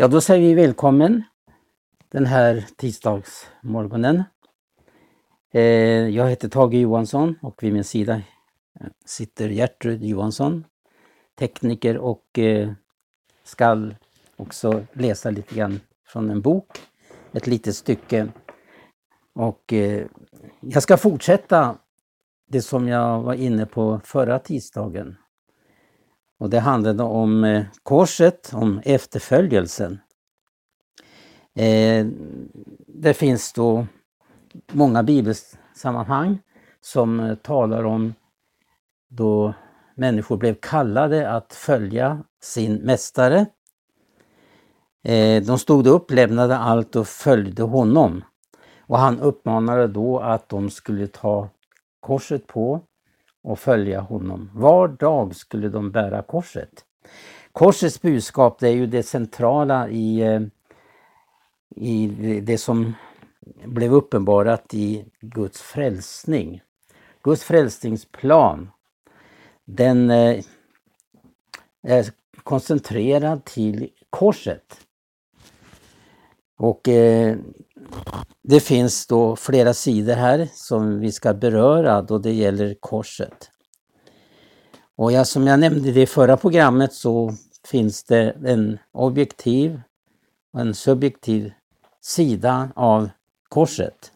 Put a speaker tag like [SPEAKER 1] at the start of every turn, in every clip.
[SPEAKER 1] Ja, då säger vi välkommen den här tisdagsmorgonen. Eh, jag heter Tage Johansson och vid min sida sitter Gertrud Johansson, tekniker och eh, skall också läsa lite grann från en bok, ett litet stycke. Och eh, jag ska fortsätta det som jag var inne på förra tisdagen. Och det handlade om eh, korset, om efterföljelsen. Eh, det finns då många bibelsammanhang som eh, talar om då människor blev kallade att följa sin mästare. Eh, de stod upp, lämnade allt och följde honom. Och han uppmanade då att de skulle ta korset på och följa honom. Var dag skulle de bära korset. Korsets budskap det är ju det centrala i, eh, i det som blev uppenbarat i Guds frälsning. Guds frälsningsplan, den eh, är koncentrerad till korset. Och eh, det finns då flera sidor här som vi ska beröra då det gäller korset. Och ja, som jag nämnde i det förra programmet så finns det en objektiv och en subjektiv sida av korset.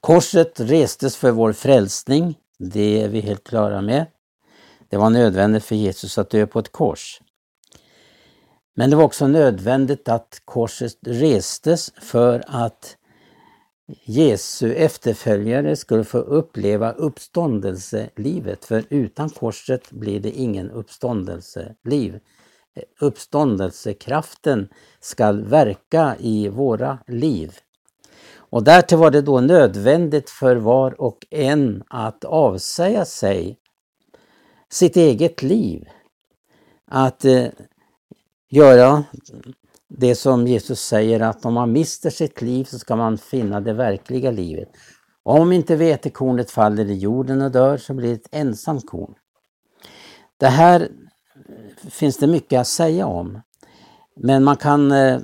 [SPEAKER 1] Korset restes för vår frälsning, det är vi helt klara med. Det var nödvändigt för Jesus att dö på ett kors. Men det var också nödvändigt att korset restes för att Jesu efterföljare skulle få uppleva uppståndelselivet, för utan korset blir det ingen uppståndelseliv. Uppståndelsekraften skall verka i våra liv. Och därtill var det då nödvändigt för var och en att avsäga sig sitt eget liv. Att eh, göra det som Jesus säger att om man mister sitt liv så ska man finna det verkliga livet. Om inte vetekornet faller i jorden och dör så blir det ett ensamt korn. Det här finns det mycket att säga om. Men man kan eh,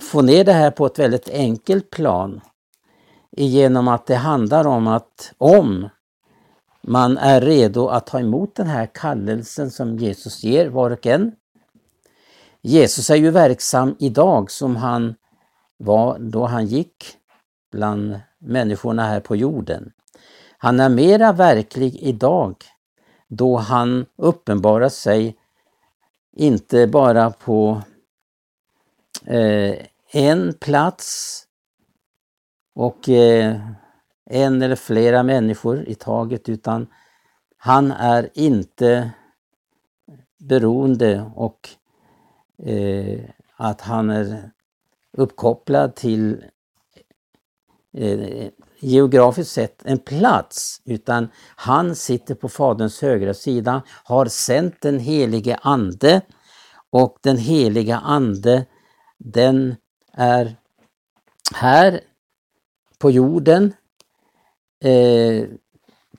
[SPEAKER 1] få ner det här på ett väldigt enkelt plan genom att det handlar om att om man är redo att ta emot den här kallelsen som Jesus ger var och en Jesus är ju verksam idag som han var då han gick bland människorna här på jorden. Han är mera verklig idag då han uppenbarar sig inte bara på eh, en plats och eh, en eller flera människor i taget utan han är inte beroende och eh, att han är uppkopplad till eh, geografiskt sett en plats, utan han sitter på Faderns högra sida, har sänt den helige Ande och den heliga Ande den är här på jorden eh,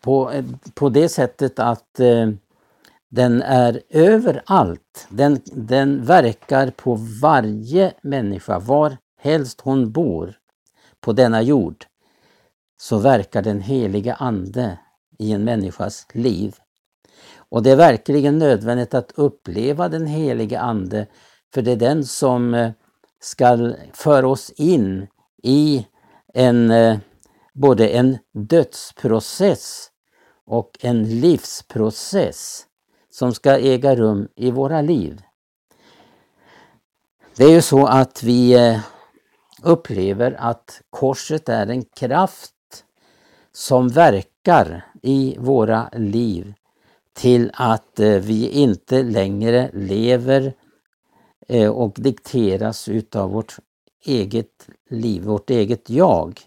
[SPEAKER 1] på, på det sättet att eh, den är överallt. Den, den verkar på varje människa, var helst hon bor på denna jord. Så verkar den heliga Ande i en människas liv. Och det är verkligen nödvändigt att uppleva den heliga Ande, för det är den som eh, ska föra oss in i en, eh, både en dödsprocess och en livsprocess som ska äga rum i våra liv. Det är ju så att vi eh, upplever att korset är en kraft som verkar i våra liv till att eh, vi inte längre lever eh, och dikteras utav vårt eget liv, vårt eget jag.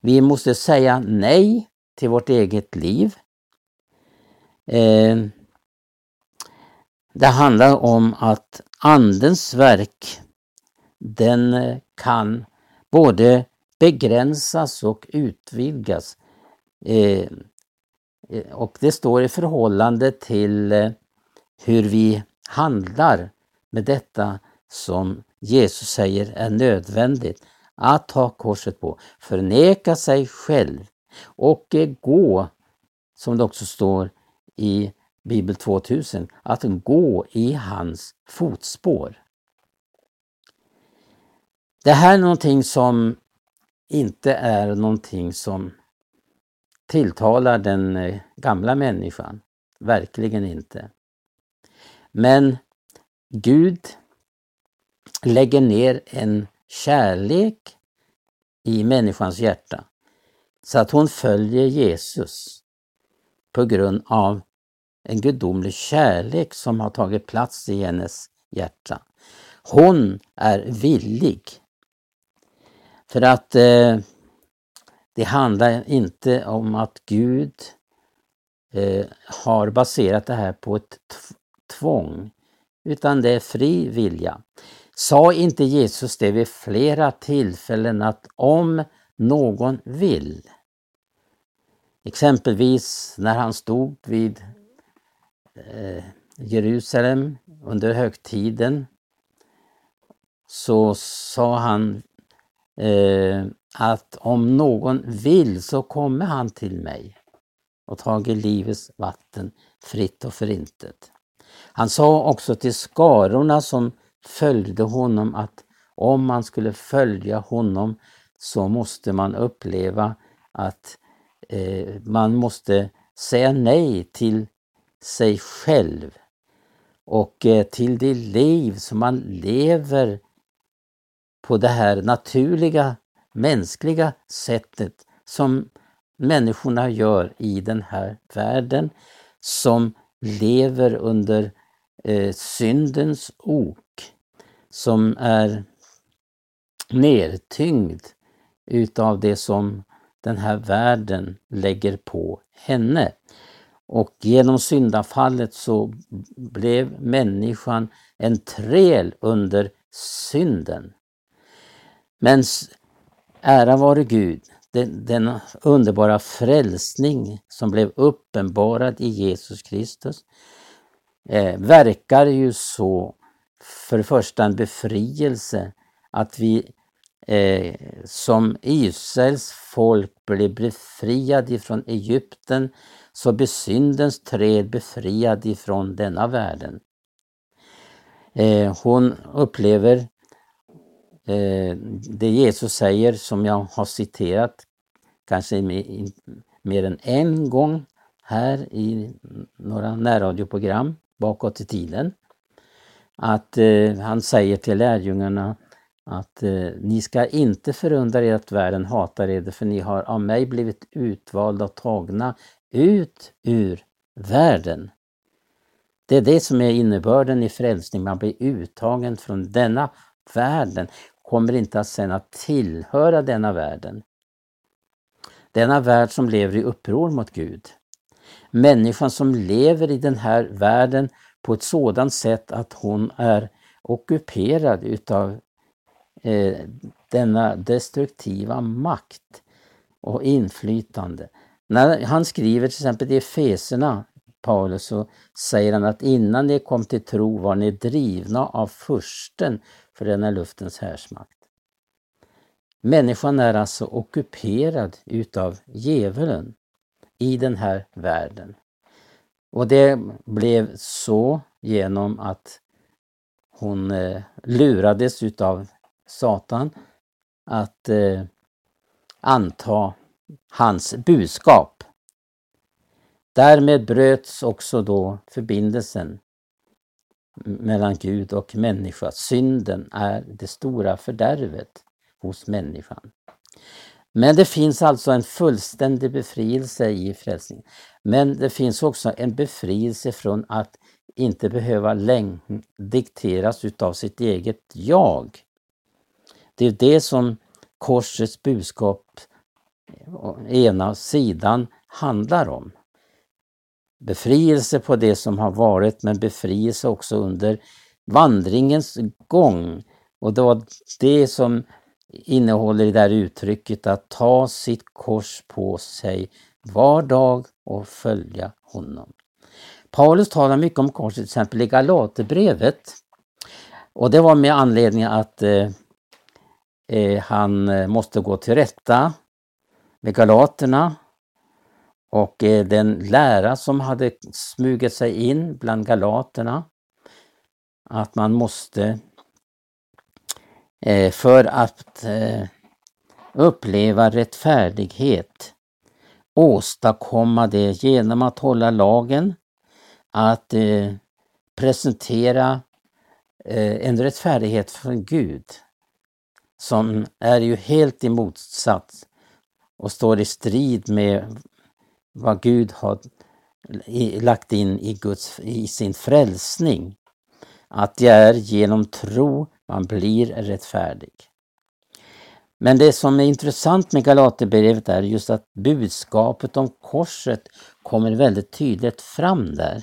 [SPEAKER 1] Vi måste säga nej till vårt eget liv. Det handlar om att Andens verk, den eh, kan både begränsas och utvidgas. Eh, eh, och det står i förhållande till eh, hur vi handlar med detta som Jesus säger är nödvändigt att ta korset på, förneka sig själv och gå, som det också står i Bibel 2000, att gå i hans fotspår. Det här är någonting som inte är någonting som tilltalar den eh, gamla människan. Verkligen inte. Men Gud lägger ner en kärlek i människans hjärta så att hon följer Jesus på grund av en gudomlig kärlek som har tagit plats i hennes hjärta. Hon är villig. För att eh, det handlar inte om att Gud eh, har baserat det här på ett tvång, utan det är fri vilja. Sa inte Jesus det vid flera tillfällen att om någon vill, exempelvis när han stod vid Eh, Jerusalem under högtiden, så sa han eh, att om någon vill så kommer han till mig och tager livets vatten fritt och förintet. Han sa också till skarorna som följde honom att om man skulle följa honom så måste man uppleva att eh, man måste säga nej till sig själv och eh, till det liv som man lever på det här naturliga mänskliga sättet som människorna gör i den här världen som lever under eh, syndens ok, som är nertyngd utav det som den här världen lägger på henne. Och genom syndafallet så blev människan en träl under synden. Men Ära vare Gud, den, den, underbara frälsning som blev uppenbarad i Jesus Kristus eh, verkar ju så, för det första en befrielse, att vi eh, som Israels folk blev befriade ifrån Egypten, så blir syndens träd befriad ifrån denna världen. Eh, hon upplever Eh, det Jesus säger som jag har citerat kanske mer än en gång här i några närradioprogram bakåt i tiden. Att eh, han säger till lärjungarna att eh, ni ska inte förundra er att världen hatar er för ni har av mig blivit utvalda och tagna ut ur världen. Det är det som är innebörden i frälsning, man blir uttagen från denna världen kommer inte att sen att tillhöra denna världen. Denna värld som lever i uppror mot Gud. Människan som lever i den här världen på ett sådant sätt att hon är ockuperad utav eh, denna destruktiva makt och inflytande. När han skriver till exempel i Efeserna, Paulus, så säger han att innan ni kom till tro var ni drivna av försten för denna luftens härsmakt. Människan är alltså ockuperad utav djävulen i den här världen. Och det blev så genom att hon eh, lurades utav Satan att eh, anta hans budskap. Därmed bröts också då förbindelsen mellan Gud och människa. Synden är det stora fördärvet hos människan. Men det finns alltså en fullständig befrielse i frälsningen. Men det finns också en befrielse från att inte behöva dikteras utav sitt eget jag. Det är det som korsets budskap ena sidan handlar om befrielse på det som har varit men befrielse också under vandringens gång. Och det var det som innehåller det där uttrycket att ta sitt kors på sig var dag och följa honom. Paulus talar mycket om korset, till exempel i Galaterbrevet. Och det var med anledning att eh, eh han måste gå till rätta med galaterna och eh, den lära som hade smugit sig in bland galaterna. Att man måste eh, för att eh, uppleva rättfärdighet åstadkomma det genom att hålla lagen, att presentera en rättfärdighet från Gud som är ju helt i motsats och står i strid med vad Gud har lagt in i, Guds, i sin frälsning. Att det är genom tro man blir rättfärdig. Men det som är intressant med Galaterbrevet är just att budskapet om korset kommer väldigt tydligt fram där.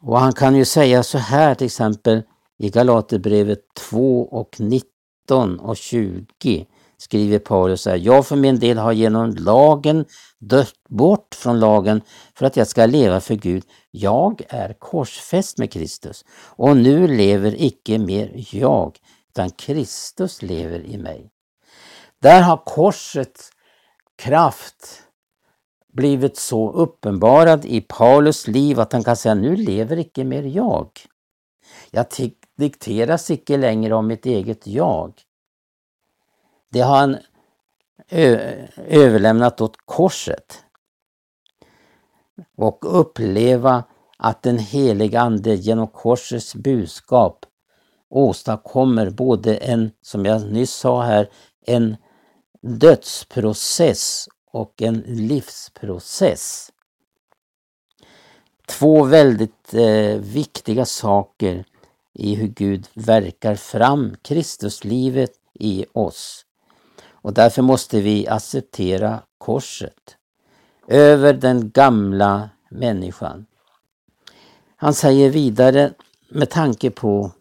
[SPEAKER 1] Och han kan ju säga så här till exempel i Galaterbrevet 2 och 19 och 20 skriver Paulus så här, jag för min del har genom lagen dött bort från lagen för att jag ska leva för Gud. Jag är korsfäst med Kristus och nu lever icke mer jag, utan Kristus lever i mig. Där har korsets kraft blivit så uppenbarad i Paulus liv att han kan säga, nu lever icke mer jag. Jag dikteras icke längre av mitt eget jag. Det har han överlämnat åt korset. Och uppleva att den heliga Ande genom korsets budskap åstadkommer både en, som jag nyss sa här, en dödsprocess och en livsprocess. Två väldigt eh, viktiga saker i hur Gud verkar fram Kristuslivet i oss. Och därför måste vi acceptera korset över den gamla människan. Han säger vidare med tanke på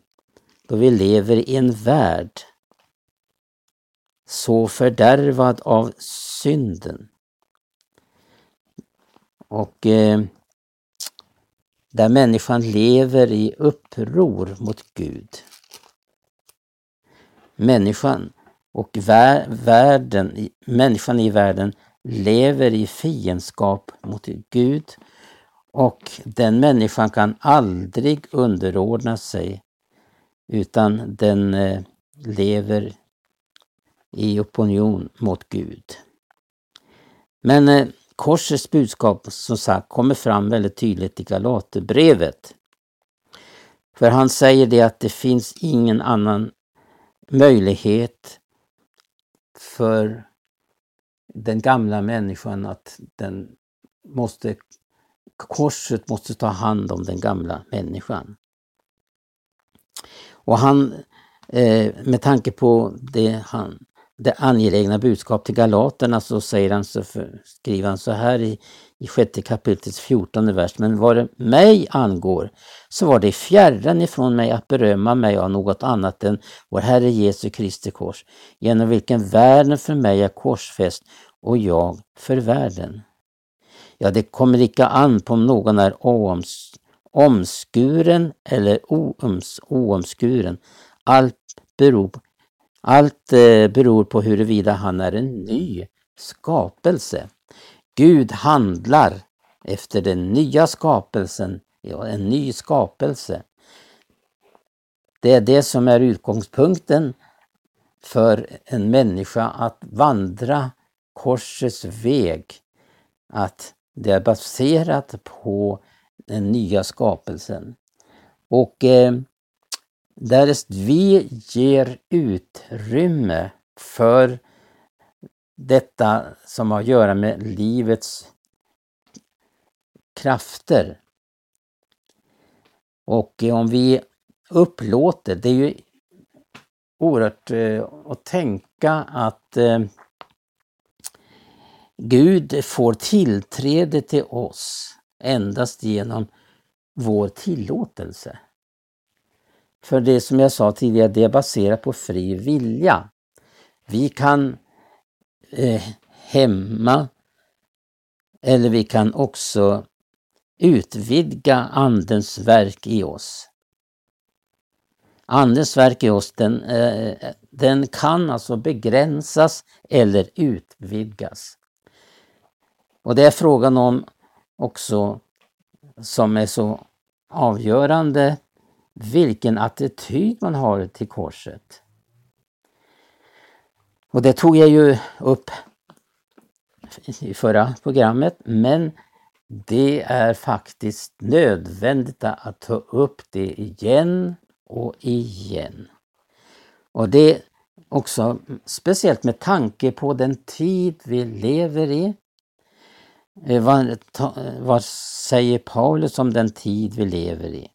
[SPEAKER 1] då vi lever i en värld så fördärvad av synden. Och eh, där människan lever i uppror mot Gud. Människan och världen, människan i världen lever i fiendskap mot Gud och den människan kan aldrig underordna sig utan den eh, lever i opinion mot Gud. Men eh, korsets budskap som sagt kommer fram väldigt tydligt i Galaterbrevet. För han säger det att det finns ingen annan möjlighet för den gamla människan att den måste, korset måste ta hand om den gamla människan. Och han, eh, med tanke på det han det angelägna budskap till galaterna så säger han så för, skriver han så här i, i sjätte kapitlets fjortonde vers. Men vad det mig angår så var det fjärran ifrån mig att berömma mig av något annat än vår Herre Jesu Kristi kors, genom vilken världen för mig är korsfäst och jag för världen. Ja, det kommer icke an på om någon är oms, omskuren eller ooms, oomskuren. Allt beror allt eh, beror på huruvida han är en ny skapelse. Gud handlar efter den nya skapelsen, en ny skapelse. Det är det som är utgångspunkten för en människa att vandra korsets väg. Att det är baserat på den nya skapelsen. Och eh, Därest vi ger utrymme för detta som har att göra med livets krafter. Och om vi upplåter, det är ju oerhört eh, att tänka att eh, Gud får tillträde till oss endast genom vår tillåtelse. För det som jag sa tidigare, det är baserat på fri vilja. Vi kan eh, hemma. eller vi kan också utvidga Andens verk i oss. Andens verk i oss, den, eh, den kan alltså begränsas eller utvidgas. Och det är frågan om också, som är så avgörande, vilken attityd man har till korset. Och det tog jag ju upp i förra programmet, men det är faktiskt nödvändigt att ta upp det igen och igen. Och det också speciellt med tanke på den tid vi lever i. Eh, vad, vad säger Paulus om den tid vi lever i?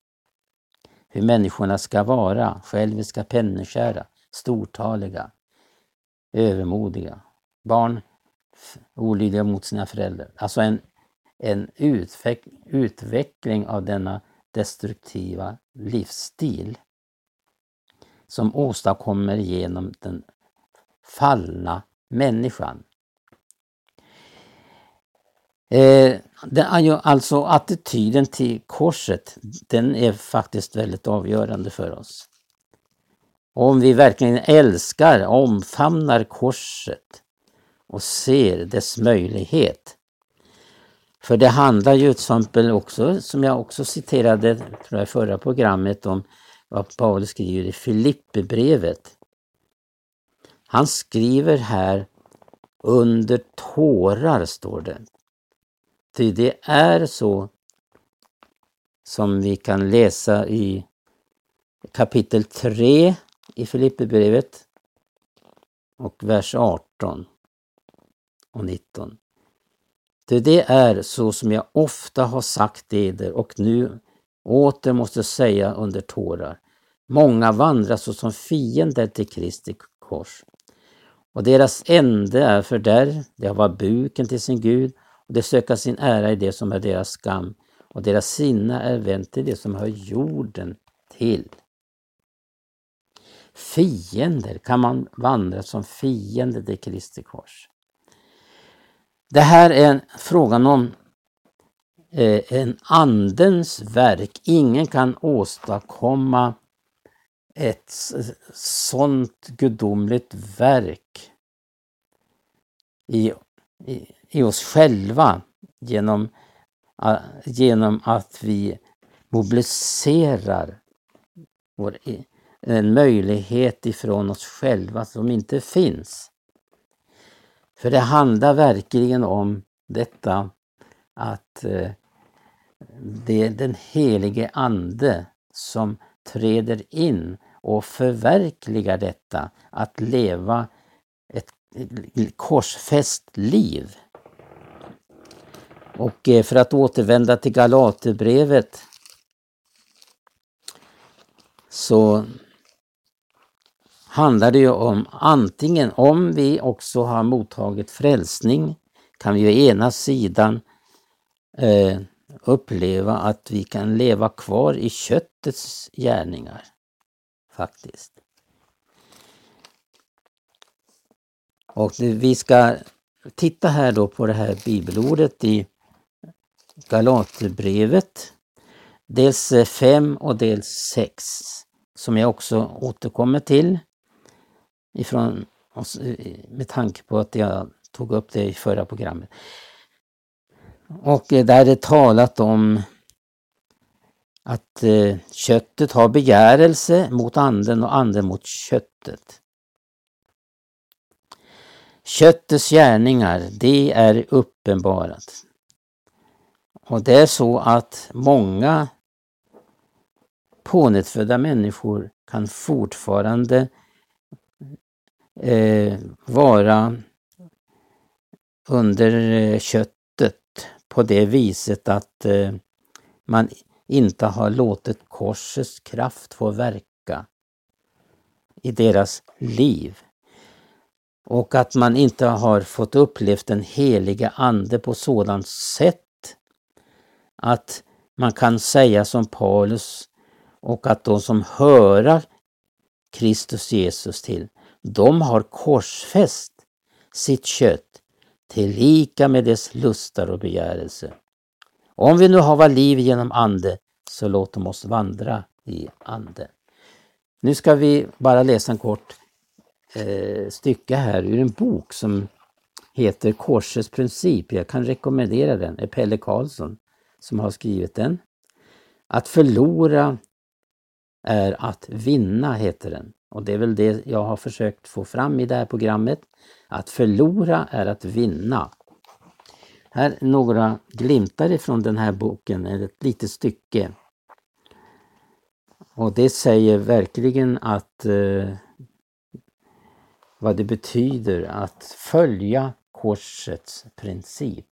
[SPEAKER 1] Hur människorna ska vara, själviska, penningskära, stortaliga, övermodiga, barn olydiga mot sina föräldrar. Alltså en, en utveck, utveckling av denna destruktiva livsstil som åstadkommer genom den fallna människan. Eh, alltså attityden till korset, den är faktiskt väldigt avgörande för oss. Om vi verkligen älskar, omfamnar korset och ser dess möjlighet. För det handlar ju till exempel också, som jag också citerade tror jag, i förra programmet, om vad Paulus skriver i Filipperbrevet. Han skriver här under tårar, står det. Ty det är så som vi kan läsa i kapitel 3 i Filipperbrevet och vers 18 och 19. Ty det är så som jag ofta har sagt eder och nu åter måste säga under tårar. Många vandrar såsom fiender till Kristi kors. Och deras ände är fördärv, de har buken till sin Gud och de söker sin ära i det som är deras skam och deras sinne är vänt till det som hör jorden till. Fiender, kan man vandra som fiende till Kristi kors? Det här är frågan om eh, en andens verk. Ingen kan åstadkomma ett sånt gudomligt verk i, i, i oss själva genom, genom att vi mobiliserar vår, en möjlighet ifrån oss själva som inte finns. För det handlar verkligen om detta att eh, det är den helige Ande som träder in och förverkligar detta, att leva ett korsfäst liv. Och eh, för att återvända till Galaterbrevet så handlar det ju om antingen om vi också har mottagit frälsning kan vi ju ena sidan eh, uppleva att vi kan leva kvar i köttets gärningar. Faktiskt. Och vi ska titta här då på det här bibelordet i Galaterbrevet. Dels 5 och dels 6 som jag också återkommer till ifrån oss, med tanke på att jag tog upp det i förra programmet. Och eh, där är det talat om att eh, köttet har begärelse mot anden och anden mot köttet. Köttets gärningar, det är uppenbarat. Och det är så att många pånyttfödda människor kan fortfarande eh, vara under eh, köttet på det viset att eh, man inte har låtit korsets kraft få verka i deras liv. Och att man inte har fått upplevt den heliga Ande på sådant sätt att man kan säga som Paulus och att de som höra Kristus Jesus till, de har korsfäst sitt kött till lika med dess lustar och begärelse. Om vi nu hava liv genom ande, så låt oss vandra i ande. Nu ska vi bara läsa en kort eh, stycke här ur en bok som heter Korsets princip. Jag kan rekommendera den. Det är Pelle Karlsson som har skrivit den. Att förlora är att vinna, heter den. Och det är väl det jag har försökt få fram i det här programmet. Att förlora är att vinna. Här är några glimtar ifrån den här boken, ett litet stycke. Och det säger verkligen att eh, vad det betyder att följa korsets princip.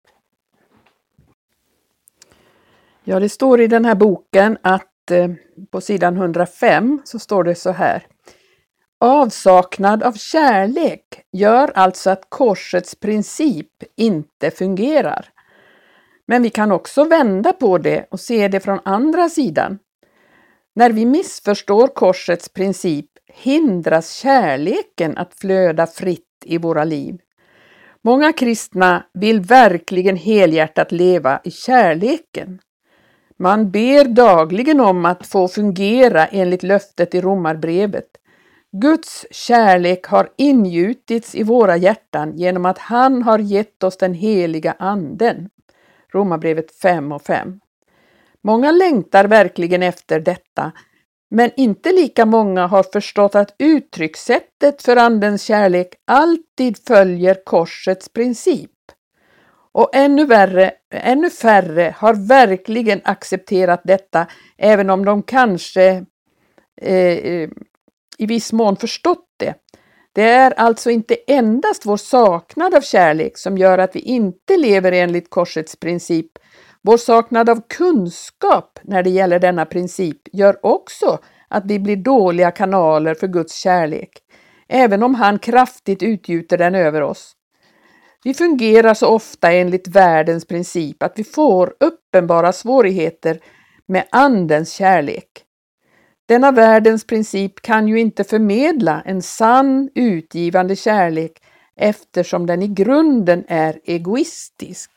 [SPEAKER 2] Ja, det står i den här boken att eh, på sidan 105 så står det så här. Avsaknad av kärlek gör alltså att korsets princip inte fungerar. Men vi kan också vända på det och se det från andra sidan. När vi missförstår korsets princip hindras kärleken att flöda fritt i våra liv. Många kristna vill verkligen helhjärtat leva i kärleken. Man ber dagligen om att få fungera enligt löftet i Romarbrevet. Guds kärlek har ingjutits i våra hjärtan genom att han har gett oss den heliga anden. Romarbrevet 5 och 5. Många längtar verkligen efter detta, men inte lika många har förstått att uttryckssättet för Andens kärlek alltid följer korsets princip. Och ännu värre, ännu färre har verkligen accepterat detta, även om de kanske eh, eh i viss mån förstått det. Det är alltså inte endast vår saknad av kärlek som gör att vi inte lever enligt korsets princip. Vår saknad av kunskap när det gäller denna princip gör också att vi blir dåliga kanaler för Guds kärlek, även om han kraftigt utgjuter den över oss. Vi fungerar så ofta enligt världens princip att vi får uppenbara svårigheter med Andens kärlek. Denna världens princip kan ju inte förmedla en sann utgivande kärlek eftersom den i grunden är egoistisk.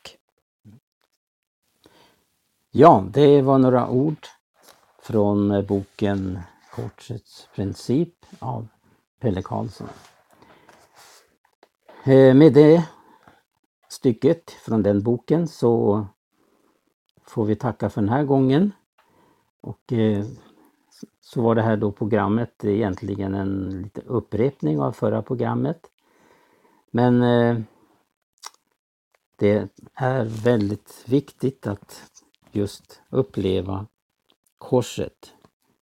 [SPEAKER 1] Ja, det var några ord från boken Korsets princip av Pelle Karlsson. Eh, med det stycket från den boken så får vi tacka för den här gången. Och eh, så var det här då programmet egentligen en liten upprepning av förra programmet. Men eh, det är väldigt viktigt att just uppleva korset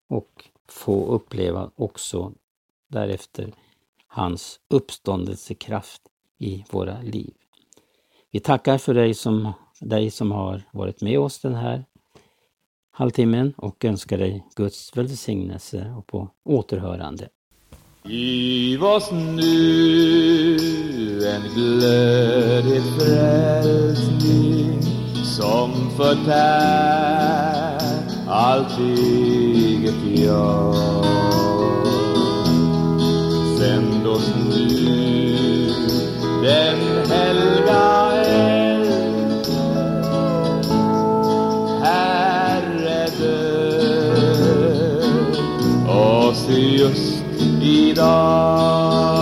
[SPEAKER 1] och få uppleva också därefter hans uppståndelsekraft i våra liv. Vi tackar för dig som, dig som har varit med oss den här halvtimmen och önskar dig Guds välsignelse och på återhörande.
[SPEAKER 3] Giv oss nu en glödig frälsning som förtär allt eget jag. Sänd oss nu den just idag.